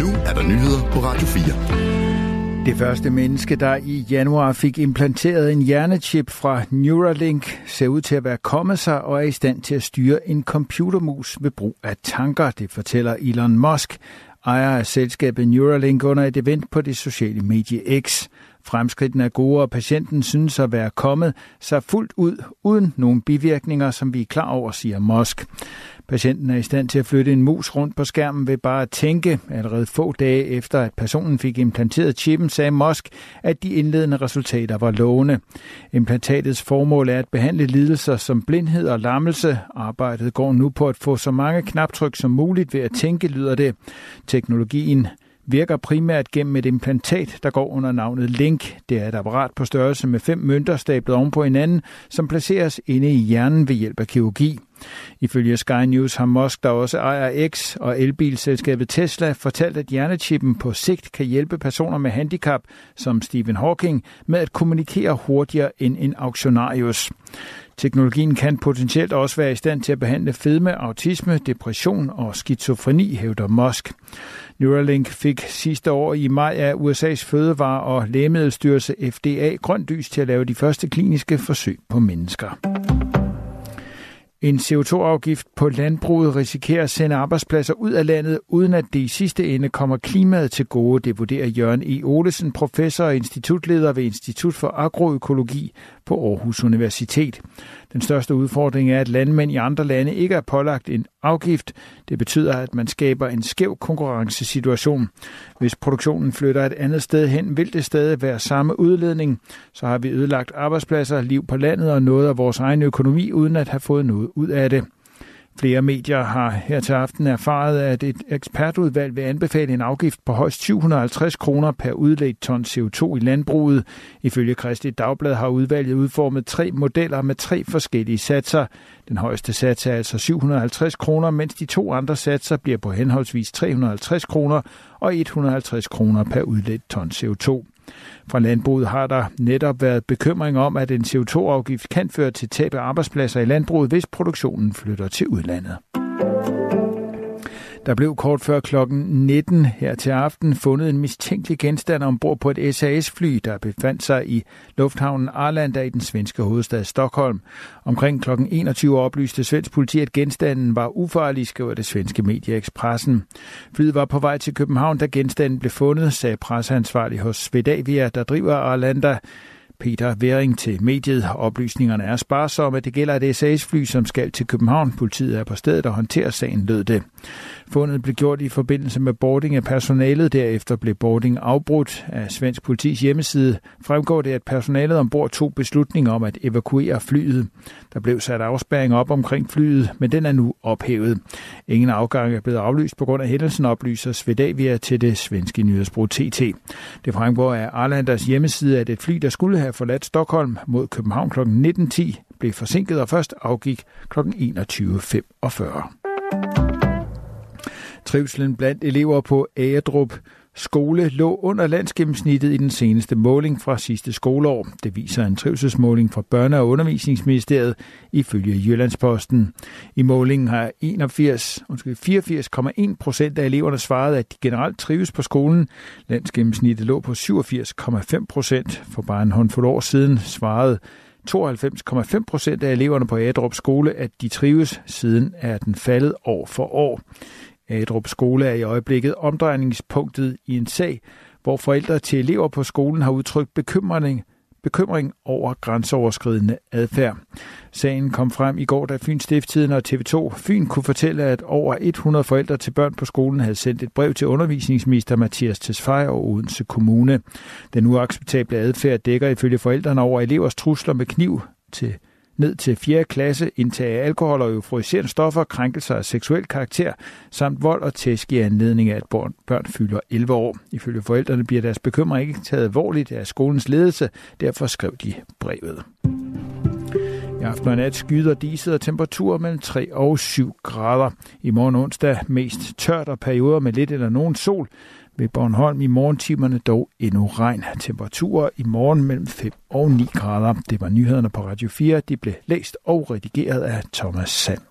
Nu er der nyheder på Radio 4. Det første menneske, der i januar fik implanteret en hjernechip fra Neuralink, ser ud til at være kommet sig og er i stand til at styre en computermus ved brug af tanker, det fortæller Elon Musk, ejer af selskabet Neuralink under et event på det sociale medie X. Fremskridtene er gode, og patienten synes at være kommet sig fuldt ud, uden nogen bivirkninger, som vi er klar over, siger Mosk. Patienten er i stand til at flytte en mus rundt på skærmen ved bare at tænke. Allerede få dage efter, at personen fik implanteret chippen, sagde Mosk, at de indledende resultater var lovende. Implantatets formål er at behandle lidelser som blindhed og lammelse. Arbejdet går nu på at få så mange knaptryk som muligt ved at tænke, lyder det. Teknologien virker primært gennem et implantat, der går under navnet Link. Det er et apparat på størrelse med fem mønter stablet oven på hinanden, som placeres inde i hjernen ved hjælp af kirurgi. Ifølge Sky News har Musk, der også ejer X og elbilselskabet Tesla, fortalt, at hjernechippen på sigt kan hjælpe personer med handicap, som Stephen Hawking, med at kommunikere hurtigere end en auktionarius. Teknologien kan potentielt også være i stand til at behandle fedme, autisme, depression og skizofreni, hævder Musk. Neuralink fik sidste år i maj af USA's Fødevare- og Lægemiddelstyrelse FDA grønt lys til at lave de første kliniske forsøg på mennesker. En CO2-afgift på landbruget risikerer at sende arbejdspladser ud af landet, uden at det i sidste ende kommer klimaet til gode, det vurderer Jørgen E. Olesen, professor og institutleder ved Institut for Agroøkologi på Aarhus Universitet. Den største udfordring er, at landmænd i andre lande ikke er pålagt en afgift. Det betyder, at man skaber en skæv konkurrencesituation. Hvis produktionen flytter et andet sted hen, vil det stadig være samme udledning. Så har vi ødelagt arbejdspladser, liv på landet og noget af vores egen økonomi, uden at have fået noget ud af det. Flere medier har her til aften erfaret, at et ekspertudvalg vil anbefale en afgift på højst 750 kroner per udledt ton CO2 i landbruget. Ifølge Kristelig Dagblad har udvalget udformet tre modeller med tre forskellige satser. Den højeste sats er altså 750 kroner, mens de to andre satser bliver på henholdsvis 350 kroner og 150 kroner per udledt ton CO2. Fra landbruget har der netop været bekymring om, at en CO2-afgift kan føre til tab af arbejdspladser i landbruget, hvis produktionen flytter til udlandet. Der blev kort før klokken 19 her til aften fundet en mistænkelig genstand ombord på et SAS-fly, der befandt sig i lufthavnen Arlanda i den svenske hovedstad Stockholm. Omkring klokken 21 oplyste svensk politi, at genstanden var ufarlig, skriver det svenske medie Expressen. Flyet var på vej til København, da genstanden blev fundet, sagde presseansvarlig hos Svedavia, der driver Arlanda. Peter Væring til mediet. Oplysningerne er sparsomme. Det gælder et SAS-fly, som skal til København. Politiet er på stedet og håndterer sagen, lød det. Fundet blev gjort i forbindelse med boarding af personalet. Derefter blev boarding afbrudt af svensk politis hjemmeside. Fremgår det, at personalet ombord tog beslutning om at evakuere flyet. Der blev sat afspæring op omkring flyet, men den er nu ophævet. Ingen afgang er blevet aflyst på grund af hændelsen, oplyser Svedavia til det svenske nyhedsbrug TT. Det fremgår af Arlanders hjemmeside, at et fly, der skulle have forladt Stockholm mod København kl. 19.10, blev forsinket og først afgik kl. 21.45. Trivselen blandt elever på Agedrup skole lå under landsgennemsnittet i den seneste måling fra sidste skoleår. Det viser en trivselsmåling fra Børne- og Undervisningsministeriet ifølge Jyllandsposten. I målingen har 81, 84,1 procent af eleverne svaret, at de generelt trives på skolen. Landsgennemsnittet lå på 87,5 procent. For bare en håndfuld år siden svarede 92,5 procent af eleverne på Adrup skole, at de trives. Siden er den faldet år for år. Adrup skole er i øjeblikket omdrejningspunktet i en sag, hvor forældre til elever på skolen har udtrykt bekymring, bekymring over grænseoverskridende adfærd. Sagen kom frem i går, da Fyns Stifttiden og TV2 Fyn kunne fortælle, at over 100 forældre til børn på skolen havde sendt et brev til undervisningsminister Mathias Tesfaye og Odense Kommune. Den uacceptable adfærd dækker ifølge forældrene over elevers trusler med kniv til ned til 4. klasse, indtage af alkohol og euforiserende stoffer, krænkelser af seksuel karakter, samt vold og tæsk i anledning af, at børn fylder 11 år. Ifølge forældrene bliver deres bekymring ikke taget alvorligt af skolens ledelse, derfor skrev de brevet. I aften og nat skyder diset og temperaturer mellem 3 og 7 grader. I morgen onsdag mest tørt og perioder med lidt eller nogen sol. Ved Bornholm i morgentimerne dog endnu regn. Temperaturer i morgen mellem 5 og 9 grader. Det var nyhederne på Radio 4. De blev læst og redigeret af Thomas Sand.